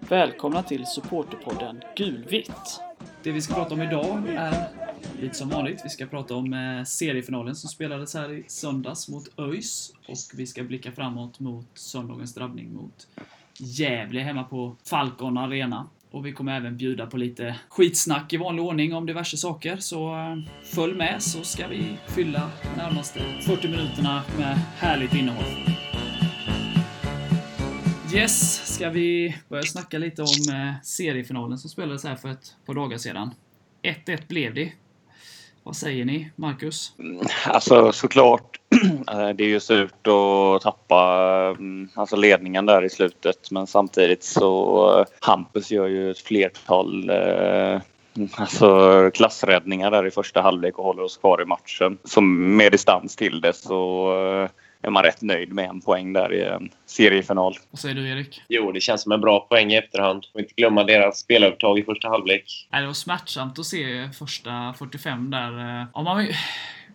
Välkomna till supporterpodden Gulvitt. Det vi ska prata om idag är lite som vanligt. Vi ska prata om eh, seriefinalen som spelades här i söndags mot ÖIS och vi ska blicka framåt mot söndagens drabbning mot Gävle hemma på Falcon Arena. Och vi kommer även bjuda på lite skitsnack i vanlig ordning om diverse saker. Så eh, följ med så ska vi fylla närmaste 40 minuterna med härligt innehåll. Yes, ska vi börja snacka lite om eh, seriefinalen som spelades här för ett par dagar sedan. 1-1 blev det. Vad säger ni, Marcus? Mm, alltså såklart, eh, det är ju surt att tappa mm, alltså ledningen där i slutet men samtidigt så eh, Hampus gör ju ett flertal alltså klassräddningar där i första halvlek och håller oss kvar i matchen. Så med distans till det så är man rätt nöjd med en poäng där i en seriefinal. Vad säger du, Erik? Jo, det känns som en bra poäng i efterhand. Får inte glömma deras spelövertag i första halvlek. Nej, det var smärtsamt att se första 45 där. Ja, man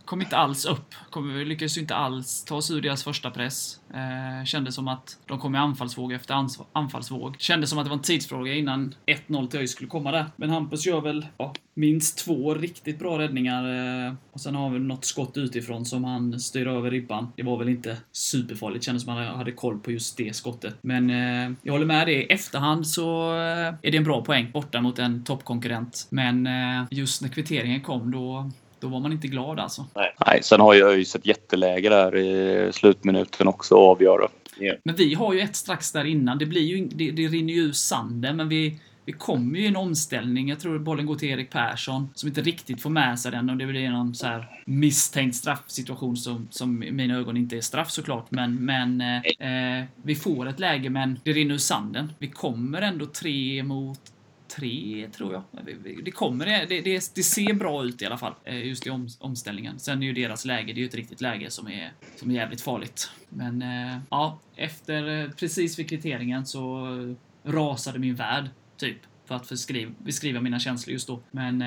kom inte alls upp. Kom, lyckades inte alls ta sig ur deras första press. Eh, kändes som att de kom i anfallsvåg efter anfallsvåg. Kändes som att det var en tidsfråga innan 1-0 till ÖIS skulle komma där. Men Hampus gör väl ja, minst två riktigt bra räddningar. Eh, och sen har vi något skott utifrån som han styr över ribban. Det var väl inte superfarligt. Kändes som att han hade koll på just det skottet. Men eh, jag håller med dig. I efterhand så eh, är det en bra poäng borta mot en toppkonkurrent. Men eh, just när kvitteringen kom då då var man inte glad alltså. Nej, Nej sen har ju ÖIS ett jätteläge där i slutminuten också att avgöra. Yeah. Men vi har ju ett strax där innan. Det, blir ju, det, det rinner ju ur sanden, men vi, vi kommer ju i en omställning. Jag tror bollen går till Erik Persson som inte riktigt får med sig den och det blir någon så här misstänkt straffsituation som, som i mina ögon inte är straff såklart. Men, men eh, vi får ett läge men det rinner ur sanden. Vi kommer ändå tre mot tre, tror jag. Det kommer, det, det, det, ser bra ut i alla fall, eh, just i om, omställningen. Sen är ju deras läge, det är ju ett riktigt läge som är, som är jävligt farligt. Men eh, ja, efter eh, precis vid kvitteringen så rasade min värld, typ. För att beskriva, beskriva mina känslor just då. Men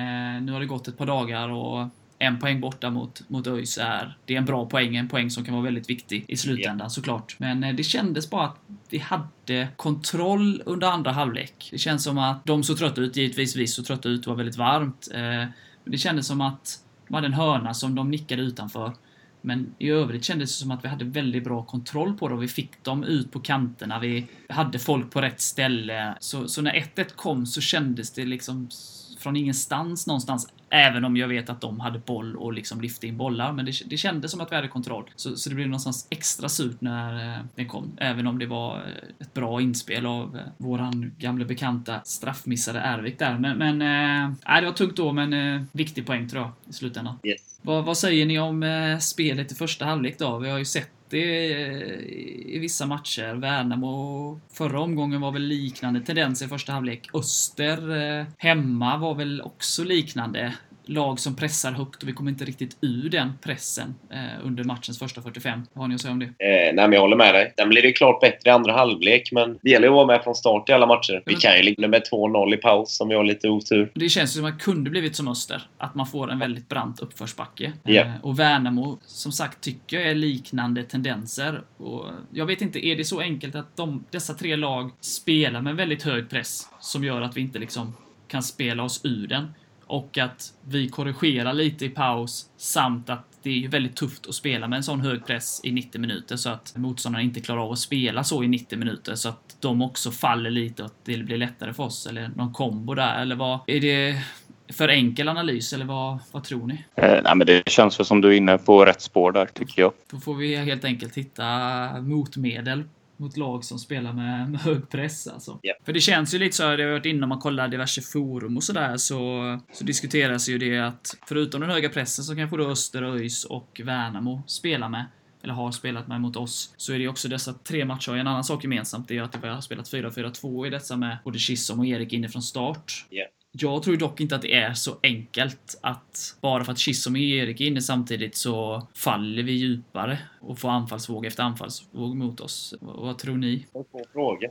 nu har det gått ett par dagar och en poäng borta mot, mot ÖIS är, det är en bra poäng, en poäng som kan vara väldigt viktig i slutändan yeah. såklart. Men eh, det kändes bara att vi hade kontroll under andra halvlek. Det känns som att de såg trötta ut, givetvis vi såg trötta ut, det var väldigt varmt. Eh, men det kändes som att de hade en hörna som de nickade utanför. Men i övrigt kändes det som att vi hade väldigt bra kontroll på och vi fick dem ut på kanterna. Vi hade folk på rätt ställe. Så, så när 1-1 kom så kändes det liksom från ingenstans någonstans. Även om jag vet att de hade boll och liksom lyfte in bollar. Men det, det kändes som att vi hade kontroll. Så, så det blev någonstans extra surt när eh, den kom. Även om det var eh, ett bra inspel av eh, våran gamla bekanta straffmissade Ervik där. Men, men äh, det var tungt då, men äh, viktig poäng tror jag i slutändan. Yes. Vad, vad, säger ni om eh, spelet i första halvlek då? Vi har ju sett det eh, i vissa matcher. Värnamo förra omgången var väl liknande tendenser i första halvlek. Öster eh, hemma var väl också liknande lag som pressar högt och vi kommer inte riktigt ur den pressen eh, under matchens första 45. Vad har ni att säga om det? Eh, nej, men jag håller med dig. Den blir det klart bättre i andra halvlek, men det gäller att vara med från start i alla matcher. Vi kan ju ligga med 2-0 i paus om vi har lite otur. Det känns som att det kunde blivit som Öster. Att man får en väldigt brant uppförsbacke. Yeah. Eh, och Värnamo, som sagt, tycker jag är liknande tendenser. Och jag vet inte, är det så enkelt att de, dessa tre lag spelar med väldigt hög press som gör att vi inte liksom kan spela oss ur den? Och att vi korrigerar lite i paus samt att det är väldigt tufft att spela med en sån hög press i 90 minuter så att motståndarna inte klarar av att spela så i 90 minuter så att de också faller lite och att det blir lättare för oss eller någon kombo där eller vad? Är det för enkel analys eller vad, vad tror ni? Eh, nej, men det känns väl som du är inne på rätt spår där tycker jag. Då får vi helt enkelt hitta motmedel mot lag som spelar med, med hög press alltså. Yeah. För det känns ju lite så, det har varit inne om man kollar diverse forum och sådär, så, så diskuteras ju det att förutom den höga pressen så kanske då Öster, ÖIS och Värnamo spelar med eller har spelat med mot oss, så är det också dessa tre matcher. En annan sak gemensamt är att vi har spelat 4-4-2 i dessa med både Kissom och Erik inne från start. Yeah. Jag tror dock inte att det är så enkelt att bara för att Chisholm och Erik är inne samtidigt så faller vi djupare och får anfallsvåg efter anfallsvåg mot oss. Vad tror ni? Svår fråga.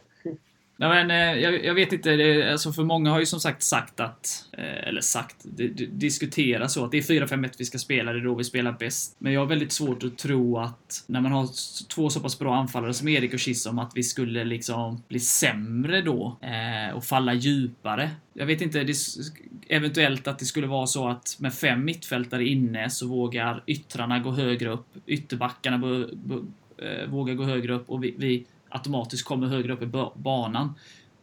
Nej, men, eh, jag, jag, vet inte, det, alltså för många har ju som sagt sagt att, eh, eller sagt, det, det, diskutera så att det är 4-5-1 vi ska spela, det är då vi spelar bäst. Men jag har väldigt svårt att tro att när man har två så pass bra anfallare som Erik och Kissom, att vi skulle liksom bli sämre då eh, och falla djupare. Jag vet inte, det, eventuellt att det skulle vara så att med fem mittfältare inne så vågar yttrarna gå högre upp, ytterbackarna eh, vågar gå högre upp och vi, vi automatiskt kommer högre upp i banan.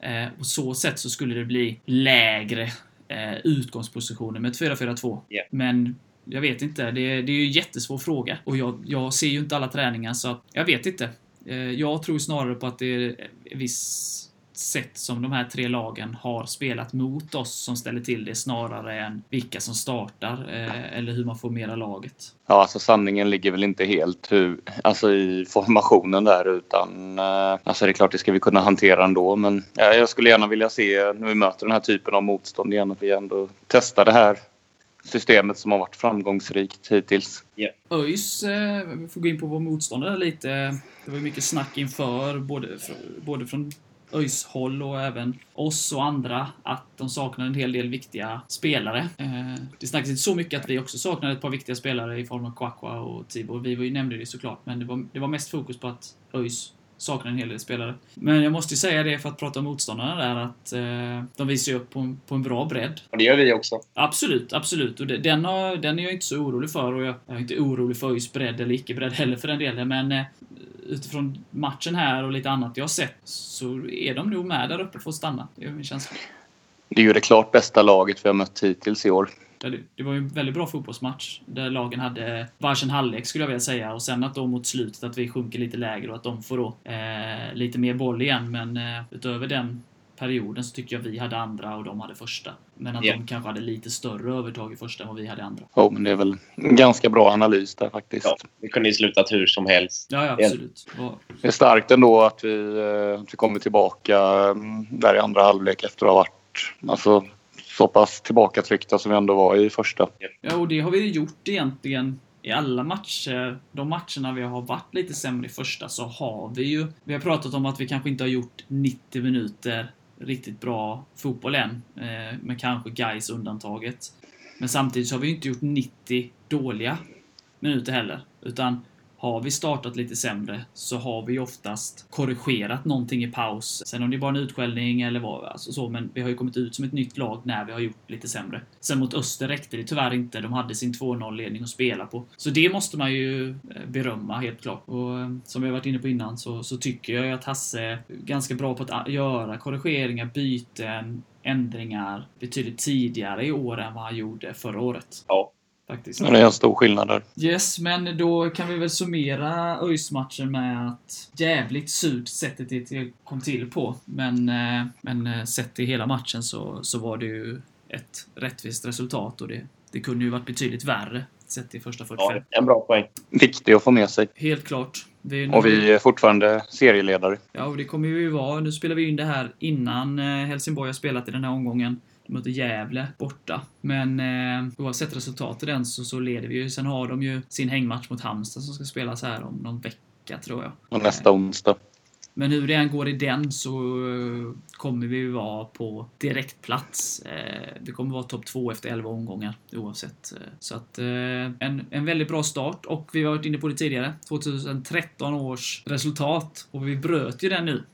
Eh, på så sätt så skulle det bli lägre eh, utgångspositioner med ett 4-4-2. Yeah. Men jag vet inte. Det är, det är ju en jättesvår fråga. Och jag, jag ser ju inte alla träningar, så jag vet inte. Eh, jag tror snarare på att det är viss sätt som de här tre lagen har spelat mot oss som ställer till det snarare än vilka som startar eh, eller hur man formerar laget. Ja, alltså sanningen ligger väl inte helt hur, alltså i formationen där utan eh, alltså det är klart det ska vi kunna hantera ändå men ja, jag skulle gärna vilja se när vi möter den här typen av motstånd igen att vi ändå testar det här systemet som har varit framgångsrikt hittills. Yeah. ÖIS, eh, vi får gå in på vår motståndare lite. Det var mycket snack inför, både, både från ÖIS håll och även oss och andra att de saknar en hel del viktiga spelare. Eh, det snackas inte så mycket att vi också saknar ett par viktiga spelare i form av Kwakwa och Tibor. Vi var ju nämnde det såklart, men det var, det var mest fokus på att ÖIS saknar en hel del spelare. Men jag måste ju säga det för att prata om motståndarna där att eh, de visar ju upp på en, på en bra bredd. Och det gör vi också. Absolut, absolut. Och det, den, har, den är jag inte så orolig för och jag, jag är inte orolig för ÖIS bredd eller icke-bredd heller för den delen. Men eh, utifrån matchen här och lite annat jag har sett så är de nog med där uppe för att stanna. Det är min känsla. Det är ju det klart bästa laget vi har mött hittills i år. Det var ju en väldigt bra fotbollsmatch där lagen hade varsin halvlek skulle jag vilja säga och sen att då mot slutet att vi sjunker lite lägre och att de får då eh, lite mer boll igen men eh, utöver den perioden så tycker jag vi hade andra och de hade första. Men att yeah. de kanske hade lite större övertag i första än vad vi hade i andra. Ja, men det är väl en ganska bra analys där faktiskt. Ja, det kunde ju slutat hur som helst. Ja, ja absolut. Det är starkt ändå att vi, eh, att vi kommer tillbaka mm, där i andra halvlek efter att ha varit alltså, så pass tillbakatryckta som vi ändå var i första. Ja, och det har vi gjort egentligen i alla matcher, de matcherna vi har varit lite sämre i första, så har vi ju... Vi har pratat om att vi kanske inte har gjort 90 minuter riktigt bra fotboll än, eh, med kanske guys undantaget. Men samtidigt så har vi inte gjort 90 dåliga minuter heller, utan har vi startat lite sämre så har vi oftast korrigerat någonting i paus. Sen om det är bara en utskällning eller vad, alltså så, men vi har ju kommit ut som ett nytt lag när vi har gjort lite sämre. Sen mot Öster räckte det tyvärr inte. De hade sin 2-0-ledning att spela på. Så det måste man ju eh, berömma helt klart. Och eh, som vi har varit inne på innan så, så tycker jag att Hasse är ganska bra på att eh, göra korrigeringar, byten, ändringar betydligt tidigare i år än vad han gjorde förra året. Ja, Faktiskt. Ja, det är en stor skillnad där. Yes, men då kan vi väl summera ÖIS-matchen med att jävligt surt sättet det kom till på. Men, eh, men eh, sett i hela matchen så, så var det ju ett rättvist resultat och det, det kunde ju varit betydligt värre sett i första 45. Ja, en bra poäng. Viktig att få med sig. Helt klart. Vi nu... Och vi är fortfarande serieledare. Ja, och det kommer vi ju vara. Nu spelar vi in det här innan eh, Helsingborg har spelat i den här omgången. De möter Gävle borta. Men eh, oavsett resultat i den så, så leder vi ju. Sen har de ju sin hängmatch mot Halmstad som ska spelas här om någon vecka tror jag. Och nästa onsdag. Men hur det än går i den så eh, kommer vi vara på direktplats. Eh, vi kommer vara topp två efter 11 omgångar oavsett. Eh, så att en, en väldigt bra start och vi har varit inne på det tidigare. 2013 års resultat och vi bröt ju den nu Eh,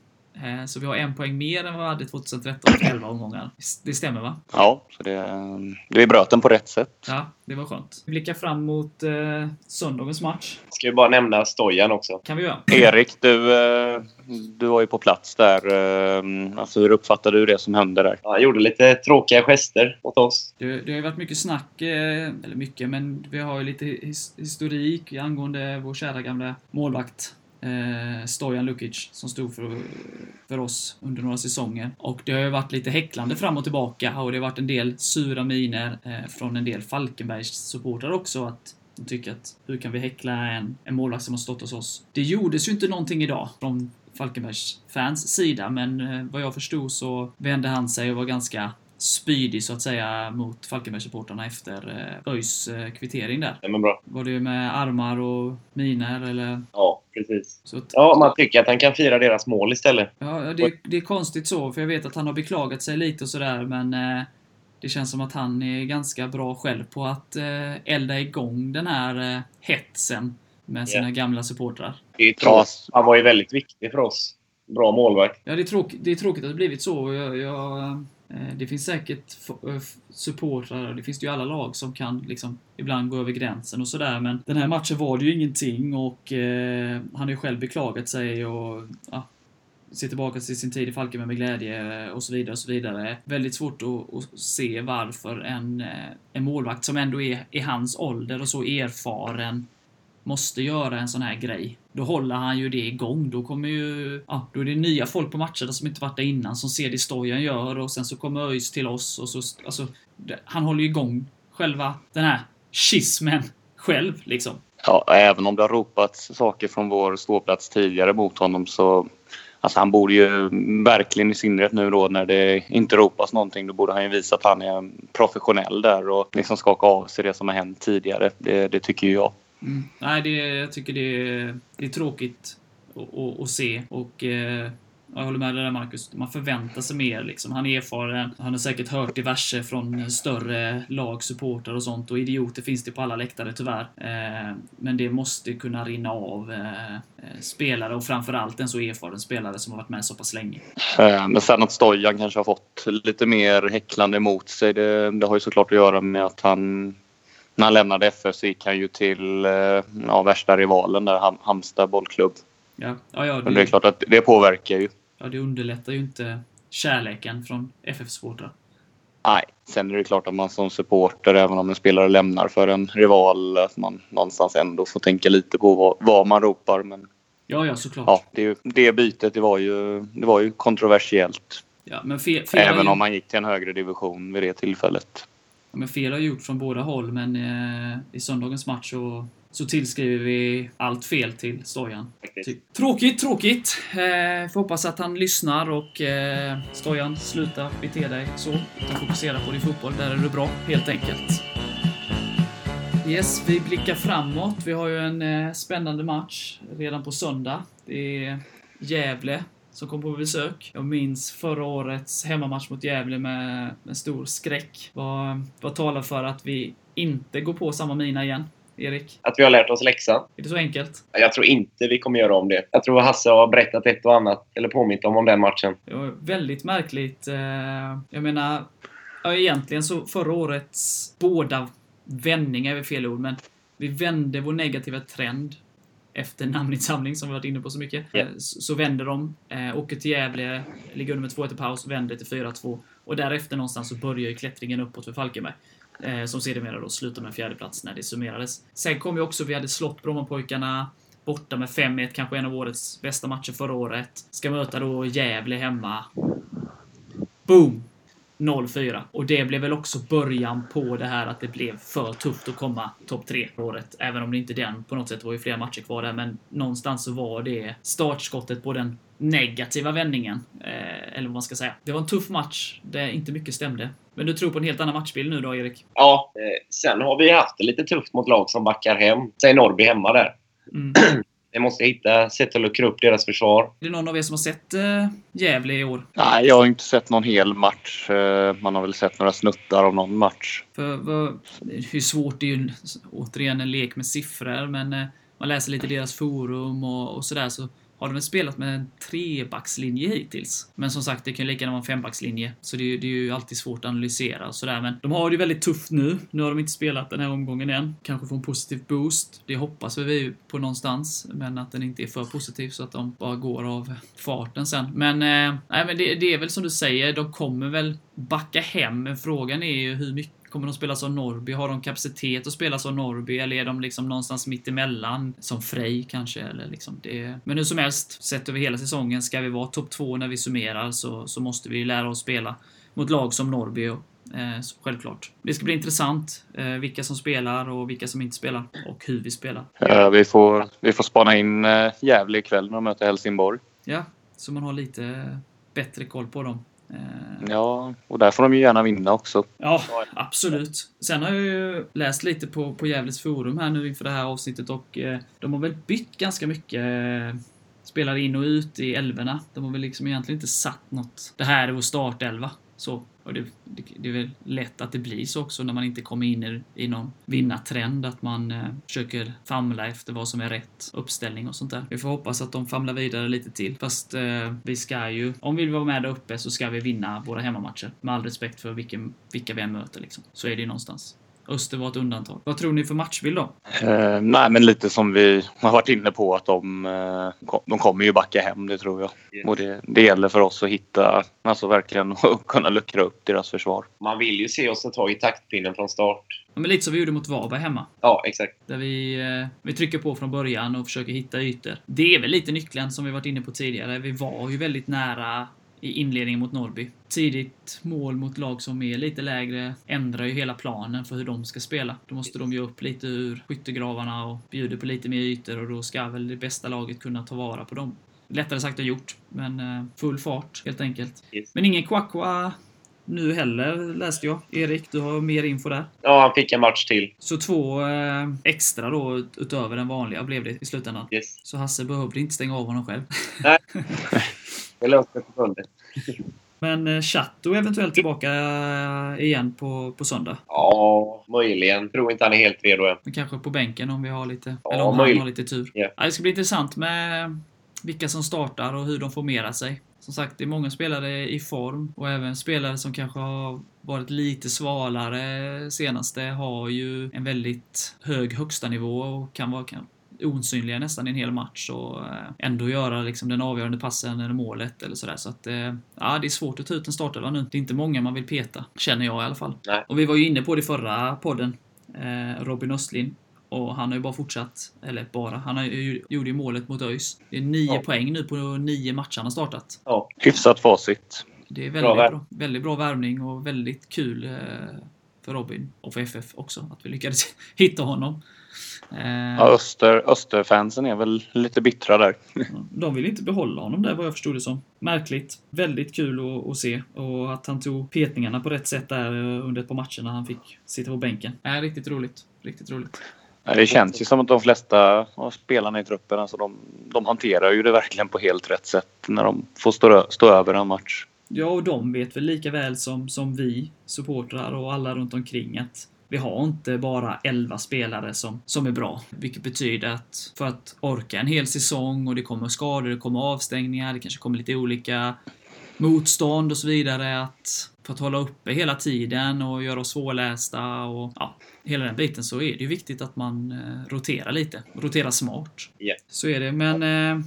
så vi har en poäng mer än vad vi hade 2013 efter 11 omgångar. Det stämmer va? Ja, så det, vi bröt den på rätt sätt. Ja, det var skönt. Vi blickar fram mot eh, söndagens match. Ska vi bara nämna Stojan också? kan vi göra. Erik, du, eh, du var ju på plats där. Eh, alltså, hur uppfattade du det som hände där? Ja, han gjorde lite tråkiga gester mot oss. Det, det har ju varit mycket snack, eller mycket, men vi har ju lite his historik angående vår kära gamla målvakt eh, Stojan Lukic som stod för, för oss under några säsonger. Och det har ju varit lite häcklande fram och tillbaka och det har varit en del sura miner eh, från en del Falkenbergs supportrar också att de tycker att hur kan vi häckla en, en målvakt som har stått hos oss? Det gjordes ju inte någonting idag från Falkenbergs fans sida, men eh, vad jag förstod så vände han sig och var ganska spydig så att säga mot Falkenbergssupportrarna efter eh, ÖIS eh, kvittering där. Ja, men bra. Var det med armar och miner eller? Ja, precis. Så Ja, man tycker att han kan fira deras mål istället. Ja, det, det är konstigt så, för jag vet att han har beklagat sig lite och sådär, men eh, det känns som att han är ganska bra själv på att eh, elda igång den här eh, hetsen med sina Ja. gamla supportrar. Det är tråkigt. Han var ju väldigt viktig för oss. Bra målvakt. Ja, det är, tråk, det är tråkigt att det blivit så. Jag, jag, Eh, det finns säkert eh, supportrar, det finns det ju i alla lag, som kan liksom ibland gå över gränsen och sådär. Men den här matchen var det ju ingenting och eh, han har ju själv beklagat sig och ja, ser tillbaka till sin tid i Falkenberg med glädje och så vidare och så vidare. Väldigt svårt att, att se varför en, eh, en målvakt som ändå är i hans ålder och så erfaren måste göra en sån här grej. Då håller han ju det igång. Då kommer ju... Ja, då är det nya folk på matcherna som inte varit där innan som ser det Stojan gör och sen så kommer ÖIS till oss och så... Alltså, det, han håller ju igång själva den här schismen själv liksom. Ja, även om det har ropats saker från vår ståplats tidigare mot honom så Alltså han borde ju verkligen i synnerhet nu då när det inte ropas någonting då borde han ju visa att han är professionell där och liksom skaka av sig det som har hänt tidigare. Det, det tycker ju jag. Mm. Nej, det, jag tycker det är, det är tråkigt att, se och eh, jag håller med dig där Marcus. Man förväntar sig mer liksom. Han är erfaren. Han har säkert hört diverse från större lag, supportrar och sånt. Och idioter finns det på alla läktare tyvärr. Eh, men det måste kunna rinna av eh, eh, spelare och framförallt en så erfaren spelare som har varit med så pass länge. Eh, Men sen att Stojan kanske har fått lite mer häcklande emot sig det, det har ju såklart att göra med att han när han lämnade FF så gick han ju till eh, ja, värsta rivalen där, Ham- Halmstad bollklubb. Ja, ja, ja, Men det är det, klart att det påverkar ju. ja, det underlättar ju inte kärleken från FF-supportrar. Nej, sen är det klart att man som supporter, även om en spelare lämnar för en rival, att man någonstans ändå får tänka lite på vad, vad man ropar. Men Ja, ja, såklart. ja, det, det bytet det var, ju, det var ju kontroversiellt. Ja, men fel har Även ju- om man gick till en högre division vid det tillfället. Men fel har gjort från båda håll, men eh, i söndagens match så, så tillskriver vi allt fel till Stojan. Faktiskt. Ty- Tråkigt, tråkigt. Eh, får hoppas att han lyssnar och eh, Stojan, sluta bete dig så. Utan fokusera på din fotboll. Där är du bra, helt enkelt. Yes, vi blickar framåt. Vi har ju en eh, spännande match redan på söndag. Det är Gävle som kom på besök. Jag minns förra årets hemmamatch mot Gävle med, med stor skräck. Vad, vad talar för att vi inte går på samma mina igen? Erik? Att vi har lärt oss läxan. Är det så enkelt? Jag tror inte vi kommer göra om det. Jag tror Hasse har berättat ett och annat, eller påmint om, om den matchen. Det var väldigt märkligt. eh, Jag menar, ja, egentligen så förra årets båda vändningar är väl fel ord, men vi vände vår negativa trend efter namninsamling som vi varit inne på så mycket. Eh, Så, så vänder de, eh, åker till Gävle, ligger under med 2-1 i paus, vänder till 4-2. Och därefter någonstans så börjar ju klättringen uppåt för Falkenberg. Eh, som sedermera då slutar med en fjärde plats när det summerades. Sen kom ju också, vi hade slått Brommapojkarna borta med 5-1, kanske en av årets bästa matcher förra året. Ska möta då Gävle hemma. Boom! 0-4. Och det blev väl också början på det här att det blev för tufft att komma topp 3 på året. Även om det inte den på något sätt var ju flera matcher kvar där, men någonstans så var det startskottet på den negativa vändningen. Eh, eller vad man ska säga. Det var en tuff match där inte mycket stämde. Men du tror på en helt annan matchbild nu då, Erik? Ja, eh, sen har vi haft det lite tufft mot lag som backar hem. Säg Norrby hemma där. Mm. Vi måste hitta sätt att luckra upp deras försvar. Är det någon av er som har sett eh, Gävle i år? Nej, jag har inte sett någon hel match. Eh, Man har väl sett några snuttar av någon match. För vad, hur svårt det är ju en- återigen en lek med siffror, men eh, man läser lite deras forum och, och sådär så har de väl spelat med en trebackslinje hittills. Men som sagt, det kan ju lika gärna vara en fembackslinje. Så det, är ju- det är ju alltid svårt att analysera och sådär. Men de har det ju väldigt tufft nu. Nu har de inte spelat den här omgången än. Kanske får en positiv boost. Det hoppas vi på någonstans. Men att den inte är för positiv så att de bara går av farten sen. Men, eh, nej, men det, det är väl som du säger, de kommer väl backa hem. Men frågan är ju hur mycket Kommer de spela som Norrby? Har de kapacitet att spela som Norrby? Eller är de liksom någonstans mitt emellan? Som Frej kanske? Eller liksom det... Men hur som helst, sett över hela säsongen, ska vi vara topp två när vi summerar så, så måste vi lära oss spela mot lag som Norrby. Och, eh, självklart. Det ska bli intressant eh, vilka som spelar och vilka som inte spelar. Och hur vi spelar. Eh, Vi får, vi får spana in eh, Gävle ikväll när de möter Helsingborg. Ja, så man har lite bättre koll på dem. Eh, Ja, och där får de ju gärna vinna också. Ja, absolut. Sen har jag ju läst lite på, på Gävles forum här nu inför det här avsnittet och eh, de har väl bytt ganska mycket eh, spelare in och ut i älvorna. De har väl liksom egentligen inte satt något. Det här är vår startelva. Så. Och det, det, det är väl lätt att det blir så också när man inte kommer in i, i någon vinnartrend. Att man eh, försöker famla efter vad som är rätt uppställning och sånt där. Vi får hoppas att de famlar vidare lite till. Fast eh, vi ska ju, om vi vill vara med där uppe så ska vi vinna våra hemmamatcher. Med all respekt för vilken, vilka vi än möter liksom. Så är det ju någonstans. Öster var ett undantag. Vad tror ni för matchbild då? Eh, nej, men lite som vi har varit inne på att de, eh, de kommer ju backa hem, det tror jag. Yeah. Och det, det gäller för oss att hitta, alltså verkligen kunna luckra upp deras försvar. Man vill ju se oss ta tag i taktpinnen från start. Ja, men lite som vi gjorde mot Varberg hemma. Ja, exakt. Där vi, eh, vi trycker på från början och försöker hitta ytor. Det är väl lite nyckeln som vi varit inne på tidigare. Vi var ju väldigt nära i inledningen mot Norrby. Tidigt mål mot lag som är lite lägre ändrar ju hela planen för hur de ska spela. Då måste de ju upp lite ur skyttegravarna och bjuder på lite mer ytor och då ska väl det bästa laget kunna ta vara på dem. Lättare sagt än gjort, men eh, full fart helt enkelt. Men ingen Kwakwa nu heller läste jag. Erik, du har mer info där. Ja, han fick en match till. Så två eh, extra då ut- utöver den vanliga blev det i slutändan. Yes. Så Hasse behövde inte stänga av honom själv. Det löste sig på bundet. Men eh, Chatto eventuellt tillbaka eh, igen på, på söndag. Ja, möjligen. Tror inte han är helt redo än. Men kanske på bänken om vi har lite, Ja, eller om han har lite tur. Ja, det ska bli intressant med vilka som startar och hur de formerar sig. Som sagt, det är många spelare i form och även spelare som kanske har varit lite svalare senaste har ju en väldigt hög högsta nivå och kan vara kan, osynliga nästan i en hel match och eh, ändå göra liksom den avgörande passen eller målet eller sådär. Så att, eh, ja, det är svårt att ta ut en startelva nu. Det är inte många man vill peta, känner jag i alla fall. Nej. Och vi var ju inne på det i förra podden, eh, Robin Östlin. Och han har ju bara fortsatt, eller bara, han har ju, gjorde ju målet mot ÖIS. Det är nio Ja. poäng nu på nio matcher han har startat. Ja, Hyfsat facit. Det är Bra väldigt värv. bra, väldigt bra värvning och väldigt kul för Robin och för FF också att vi lyckades hitta honom. Eh, Ja, Öster, Österfansen är väl lite bittra där. De vill inte behålla honom där vad jag förstod det som. Märkligt. Väldigt kul att, att se. Och att han tog petningarna på rätt sätt där eh, under ett par matcher när han fick sitta på bänken. Är riktigt roligt. Riktigt roligt. Nej, Det känns ju som att de flesta av spelarna i truppen, alltså de, de hanterar ju det verkligen på helt rätt sätt när de får stå, stå över en match. Ja, och de vet väl lika väl som, som vi supportrar och alla runt omkring att vi har inte bara 11 spelare som, som är bra. Vilket betyder att för att orka en hel säsong och det kommer skador, det kommer avstängningar, det kanske kommer lite olika motstånd och så vidare. Att för att hålla uppe hela tiden och göra oss svårlästa och ja, hela den biten så är det ju viktigt att man eh, roterar lite. Roterar smart. Ja. Så är det. Men eh,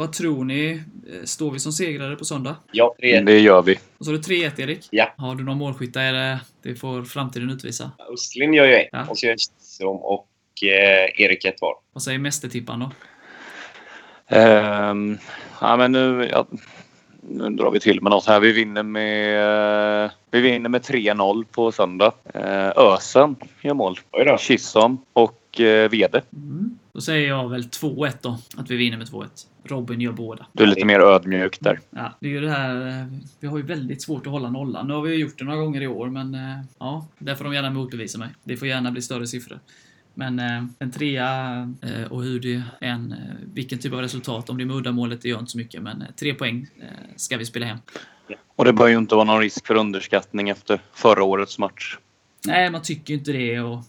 vad tror ni? Eh, Står vi som segrare på söndag? ja tre. Det gör vi. Och så har du 3-1 Erik. Ja. Har du några målskyttar? Är det, det får framtiden utvisa. Östlin gör ju ett. Ja. Och så gör Kihlström och eh, Erik ett var. Vad säger mästertipparen då? Ehm, ja, men nu, ja, nu drar vi till med något här. Vi vinner med, vi vinner med 3-0 på söndag. Eh, Ösen gör mål. Kissom och eh, Vede. Mm. Då säger jag väl 2-1 då. Att vi vinner med 2-1. Robin gör båda. Du är lite mer ödmjuk där. Ja, det är ju det här... eh, Vi har ju väldigt svårt att hålla nollan. Nu har vi ju gjort det några gånger i år, men eh, ja, där får de gärna motbevisa mig. Det får gärna bli större siffror. Men eh, en trea eh, och hur det än, eh, vilken typ av resultat, om det är med uddamålet, det gör inte så mycket. Men eh, tre poäng ska vi spela hem. Och det bör ju inte vara någon risk för underskattning efter förra årets match. Nej, man tycker ju inte det och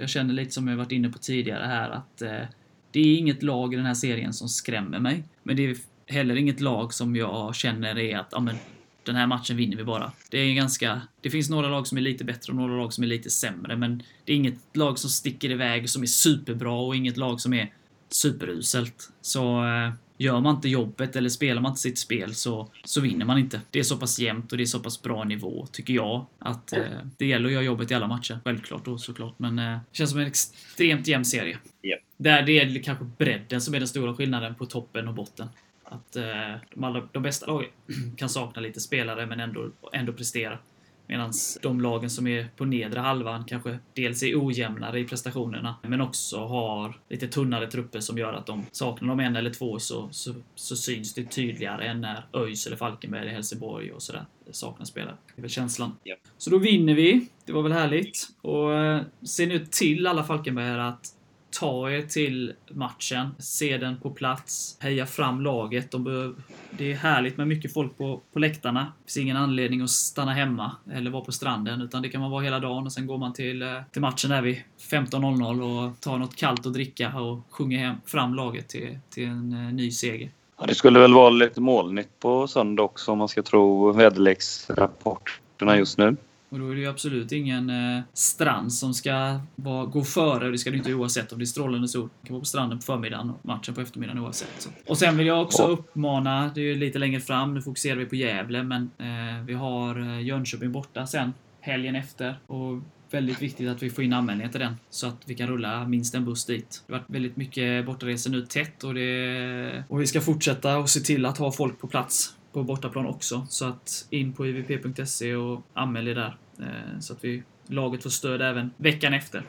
jag- känner lite som jag varit inne på tidigare här att eh, det är inget lag i den här serien som skrämmer mig. Men det är heller inget lag som jag känner är att ja, men, den här matchen vinner vi bara. Det är ganska... Det finns några lag som är lite bättre och några lag som är lite sämre, men det är inget lag som sticker iväg som är superbra och inget lag som är superuselt. Så eh, gör man inte jobbet eller spelar man inte sitt spel så, så vinner man inte. Det är så pass jämnt och det är så pass bra nivå, tycker jag, att eh, det gäller att göra jobbet i alla matcher. Självklart då såklart, men eh, det känns som en extremt jämn serie. Ja. Där det är kanske bredden som är den stora skillnaden på toppen och botten. Att eh, de, allra, de bästa lagen kan sakna lite spelare men ändå, ändå prestera. Medan de lagen som är på nedre halvan kanske dels är ojämnare i prestationerna, men också har lite tunnare trupper som gör att de saknar de en eller två så, så, så syns det tydligare än när ÖIS eller Falkenberg eller Helsingborg och sådär saknar spelare. Det är väl känslan. Ja. Så då vinner vi. Det var väl härligt. Och eh, se nu till alla Falkenbergare att ta er till matchen, se den på plats, heja fram laget. De behöver, det är härligt med mycket folk på, på läktarna. Det finns ingen anledning att stanna hemma eller vara på stranden, utan det kan man vara hela dagen och sen går man till, eh, till matchen där vid 15.00 och tar något kallt att dricka och sjunger hem, fram laget till, till en eh, ny seger. Ja, det skulle väl vara lite molnigt på söndag också om man ska tro väderleksrapporterna just nu. Och då är det ju absolut ingen eh, strand som ska vara, gå före. Det ska det inte oavsett om det är strålande sol. Det kan vara på stranden på förmiddagen och matchen på eftermiddagen oavsett. Så. Och sen vill jag också Ja. uppmana, det är ju lite längre fram, nu fokuserar vi på Gävle, men eh, vi har eh, Jönköping borta sen, helgen efter. Och väldigt viktigt att vi får in anmälningar till den, så att vi kan rulla minst en buss dit. Det har varit väldigt mycket bortaresor nu tätt och, det, och vi ska fortsätta och se till att ha folk på plats på bortaplan också. Så att in på ivp.se och anmäl er där. Eh, Så att vi, laget får stöd även veckan efter.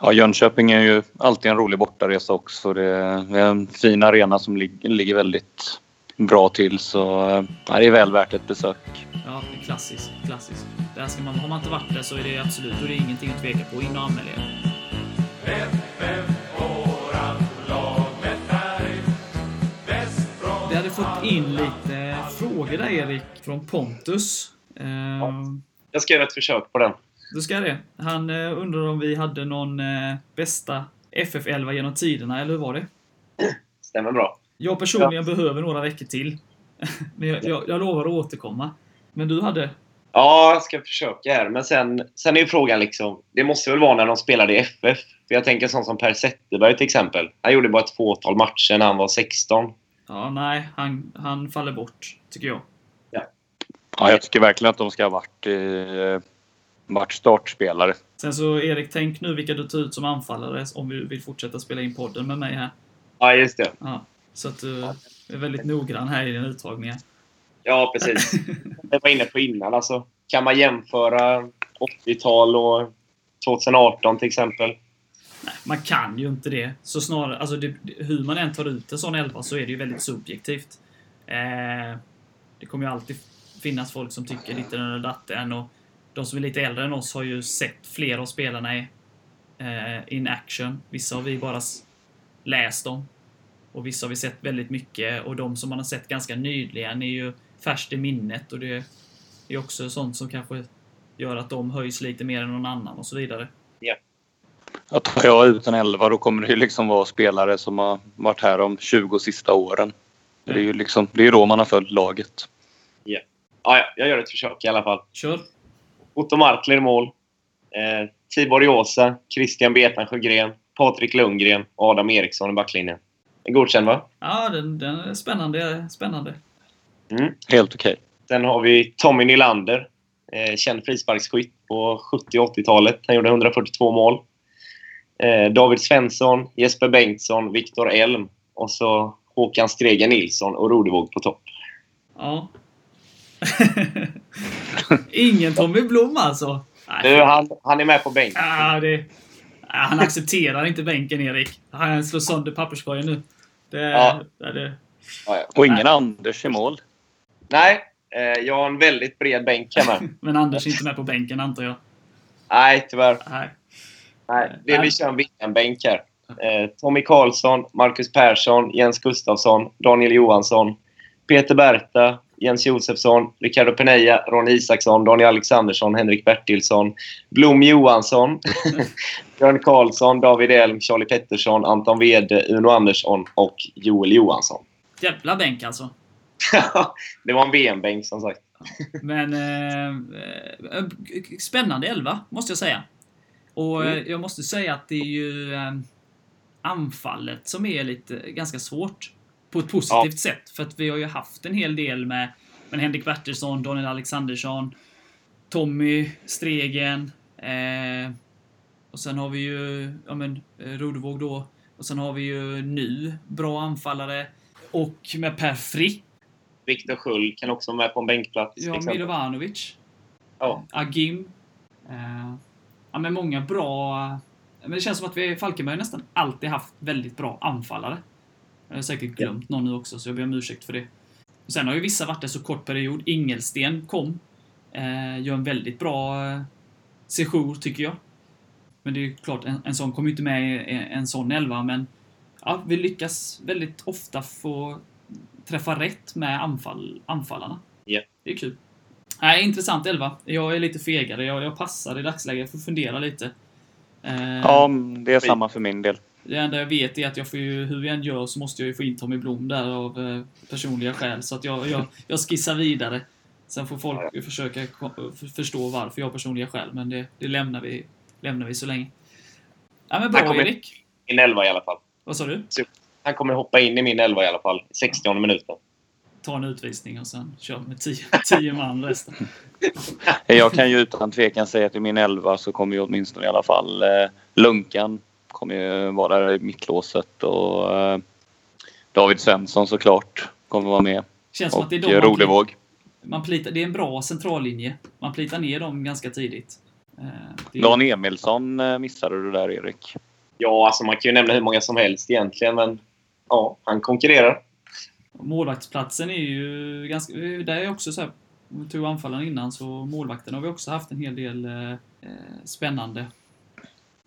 Ja, Jönköping är ju alltid en rolig bortaresa också. Det är en fin arena som ligger, väldigt bra till så eh, ja, det är väl värt ett besök. Ja, det är klassiskt. klassiskt. Där ska man, har man inte varit där så är det absolut, då är det ingenting att tveka på. In och anmäl er. Vi hade fått in lite frågor där Erik, från Pontus. Ehm, Jag ska göra ett försök på den. Då ska det. Han eh, undrar om vi hade någon eh, bästa FF11 genom tiderna, eller hur var det? Stämmer bra. Jag personligen behöver några veckor till. Men jag, jag, jag lovar att återkomma. Men du hade? Ja, jag ska försöka här. Men sen, sen är ju frågan liksom... Det måste väl vara när de spelade i FF? För jag tänker sånt som Per Zetterberg till exempel. Han gjorde bara ett fåtal matcher när han var 16. Ja, nej, han, han faller bort, tycker jag. Ja, jag tycker verkligen att de ska ha varit, eh, varit startspelare. Sen så Erik, tänk nu vilka du tar ut som anfallare om vi vill fortsätta spela in podden med mig här. Ja, just det. Ja, så att du är väldigt noggrann här i din uttagning. Ja, precis. Jag var inne på innan. Alltså, kan man jämföra 80-tal och 2018 till exempel? Nej, man kan ju inte det. Så snarare, alltså det, hur man än tar ut en sån elva så är det ju väldigt subjektivt. Eh, det kommer ju alltid finnas folk som tycker lite den eller datten och de som är lite äldre än oss har ju sett flera av spelarna i, eh, in action. Vissa har vi bara läst om. Och vissa har vi sett väldigt mycket och de som man har sett ganska nyligen är ju färskt i minnet och det är också sånt som kanske gör att de höjs lite mer än någon annan och så vidare. Att tar jag ut en elva då kommer det ju liksom vara spelare som har varit här de 20 sista åren. Det är ju liksom, det är då man har följt laget. Ja, ja, jag gör ett försök i alla fall. Kör! Otto Markler i mål. Eh, Tibor Josa, Christian Betan Sjögren, Patrik Lundgren och Adam Eriksson i backlinjen. En godkänd, va? Ja, den, den är spännande. spännande. Mm. Helt okej. Sen har vi Tommy Nylander. Eh, känd frisparksskytt på 70 och 80-talet. Han gjorde 142 mål. Eh, David Svensson, Jesper Bengtsson, Viktor Elm och så Håkan Stregen Nilsson och Rodevåg på topp. Ja. Ingen Tommy Blom alltså? Du, han, han är med på bänken. Ja, det... Han accepterar inte bänken, Erik. Han slår sönder papperskorgen nu. Det, Ja. det, det. Ja, ja. Och ingen Anders i mål. Nej, eh, jag har en väldigt bred bänk hemma. Men Anders är inte med på bänken, antar jag. Nej, tyvärr. Nej. Nej, det, vi kör en VM-bänk här. Eh, Tommy Karlsson, Marcus Persson, Jens Gustafsson, Daniel Johansson, Peter Berta, Jens Josefsson, Ricardo Peneja, Ronny Isaksson, Daniel Alexandersson, Henrik Bertilsson, Blom Johansson, Björn Karlsson, David Elm, Charlie Pettersson, Anton Wede, Uno Andersson och Joel Johansson. Jävla bänk alltså. det var en VM-bänk som sagt. Men eh, eh, spännande elva, måste jag säga. Och eh, jag måste säga att det är ju eh, anfallet som är lite ganska svårt. På ett positivt sätt. För att vi har ju haft en hel del med, med Henrik Bertilsson, Daniel Alexandersson, Tommy Stregen. Eh, och sen har vi ju ja, men, eh, Rodevåg då. Och sen har vi ju nu bra anfallare. Och med Per Frick Viktor Sköld kan också vara med på en bänkplats. Ja. Milovanovic. Ja. Agim. Eh, ja, men många bra... Men det känns som att vi Falkenberg nästan alltid haft väldigt bra anfallare. Jag har säkert glömt någon nu också, så jag ber om ursäkt för det. Sen har ju vissa varit en så kort period. Ingelsten kom. Eh, gör en väldigt bra eh, sejour, tycker jag. Men det är ju klart, en, en sån kommer ju inte med i en, en sån elva, men ja, vi lyckas väldigt ofta få träffa rätt med anfall, anfallarna. Ja. Det är kul. Nej, intressant elva. Jag är lite fegare. Jag, jag passar i dagsläget. Jag får fundera lite. Eh, Ja, det är samma för min del. Det enda jag vet är att jag får ju, hur vi än gör så måste jag ju få in Tommy Blom där av eh, personliga skäl. Så att jag, jag, jag skissar vidare. Sen får folk ju försöka förstå varför jag har personliga skäl, men det, det lämnar, vi, lämnar vi så länge. Ja, men bra Erik. Min elva i alla fall. Vad sa du? Han kommer hoppa in i min elva i alla fall. 60 minuten. Ta en utvisning och sen kör med tio, tio man resten. Jag kan ju utan tvekan säga att i min elva så kommer ju åtminstone i alla fall eh, Lunkan kommer ju vara där i mittlåset och eh, David Svensson såklart kommer vara med. Känns som Och att det är eh, de Rodevåg. man plitar, Det är en bra centrallinje. Man plitar ner dem ganska tidigt. Eh, det är- Dan Emilsson missade du där Erik. Ja, alltså man kan ju nämna hur många som helst egentligen, men ja, han konkurrerar. Målvaktsplatsen är ju ganska... Där är också så här, om vi tog anfallaren innan, så målvakten har vi också haft en hel del eh, spännande.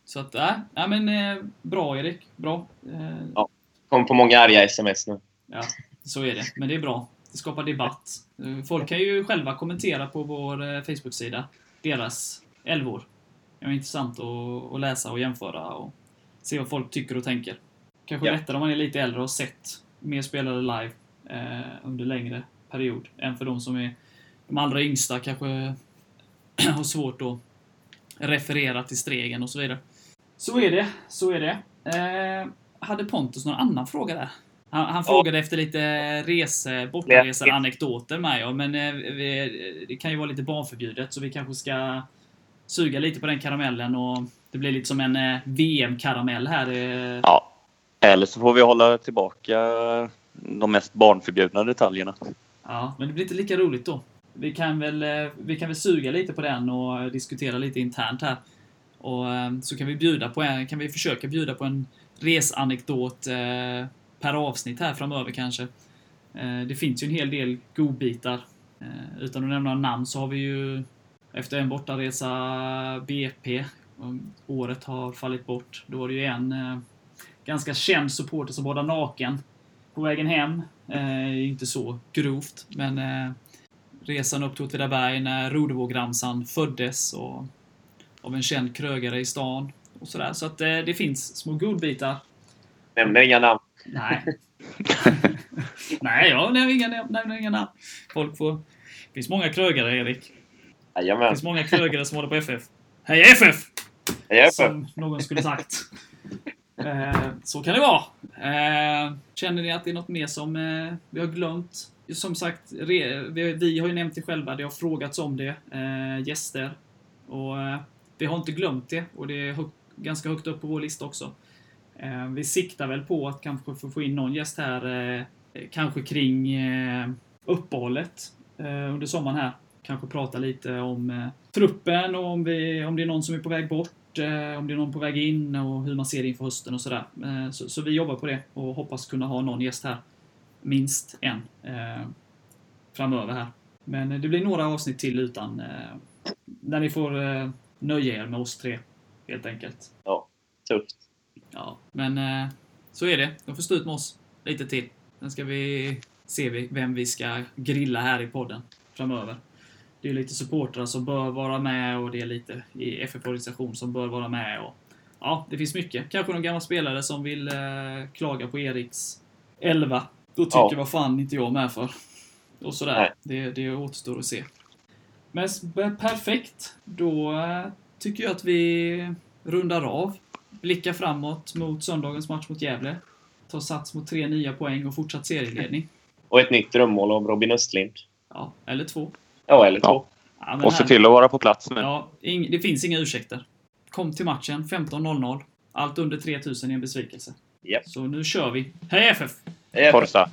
Så att, äh, ja men eh, bra Erik. Bra. Eh, Ja. Kommer på många arga sms nu. ja, så är det. Men det är bra. Det skapar debatt. Eh, Folk kan ju själva kommentera på vår Facebook-sida. Deras älvor. Det är intressant att, att läsa och jämföra och se vad folk tycker och tänker. Kanske Ja. lättare om man är lite äldre och har sett mer spelare live under längre period än för de som är de allra yngsta kanske har svårt att referera till Stregen och så vidare. Så är det, så är det. Eh, hade Pontus någon annan fråga där? Han, han frågade efter lite rese, bortaresor, anekdoter med ja, men eh, vi, det kan ju vara lite barnförbjudet så vi kanske ska suga lite på den karamellen och det blir lite som en eh, VM-karamell här. Eh, Ja. Eller så får vi hålla tillbaka de mest barnförbjudna detaljerna. Ja, men det blir inte lika roligt då. Vi kan väl, eh, vi kan väl suga lite på den och diskutera lite internt här. Och eh, så kan vi bjuda på en, kan vi försöka bjuda på en resanekdot eh, per avsnitt här framöver kanske. Eh, det finns ju en hel del godbitar. Utan att nämna namn så har vi ju efter en bortaresa BP, året har fallit bort, då var det ju en ganska känd supporter som badade naken på vägen hem. Inte så grovt, men resan upp till Åtvidaberg när Rodevågramsan föddes och av en känd krögare i stan. Och sådär. Så att eh, det finns små godbitar. Nämner inga namn. Nej. Nej, jag nämner inga, nämner inga namn. Folk får... Det finns många krögare, Erik. Det Jajamän. finns många krögare som håller på FF. Hej FF! Jajamän. Som någon skulle sagt. Eh, så kan det vara. Eh, känner ni att det är något mer som eh, vi har glömt? Som sagt, re, vi, vi har ju nämnt det själva. Det har frågats om det. Eh, gäster. Och eh, vi har inte glömt det. Och det är hög, ganska högt upp på vår lista också. Eh, vi siktar väl på att kanske få få in någon gäst här. Eh, kanske kring eh, uppehållet eh, under sommaren här. Kanske prata lite om eh, truppen och om, vi, om det är någon som är på väg bort, eh, om det är någon på väg in och hur man ser det inför hösten och sådär. Eh, så, så vi jobbar på det och hoppas kunna ha någon gäst här. Minst en. Eh, framöver här. Men det blir några avsnitt till utan eh, där ni får eh, nöja er med oss tre. Helt enkelt. Tufft. Ja, men eh, så är det. De får stå ut med oss lite till. Sen ska vi se vem vi ska grilla här i podden framöver. Det är lite supportrar som bör vara med och det är lite i FF-organisation som bör vara med. Och, ja, det finns mycket. Kanske någon gammal spelare som vill eh, klaga på Eriks 11. Då tycker Ja. vad fan inte jag med för. Och sådär. Nej. Det, det återstår att se. Men perfekt. Då eh, tycker jag att vi rundar av. Blickar framåt mot söndagens match mot Gävle. Tar sats mot tre nya poäng och fortsatt serieledning. Och ett nytt drömmål av Robin Östlind. Ja, eller två. Ja, eller två. Ja. Och se till att vara på plats nu. Ja, ing, det finns inga ursäkter. Kom till matchen 15.00. Allt under 3000 är en besvikelse. Japp. Så nu kör vi. Hej FF! Hej, Forza!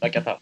Tackar, tack.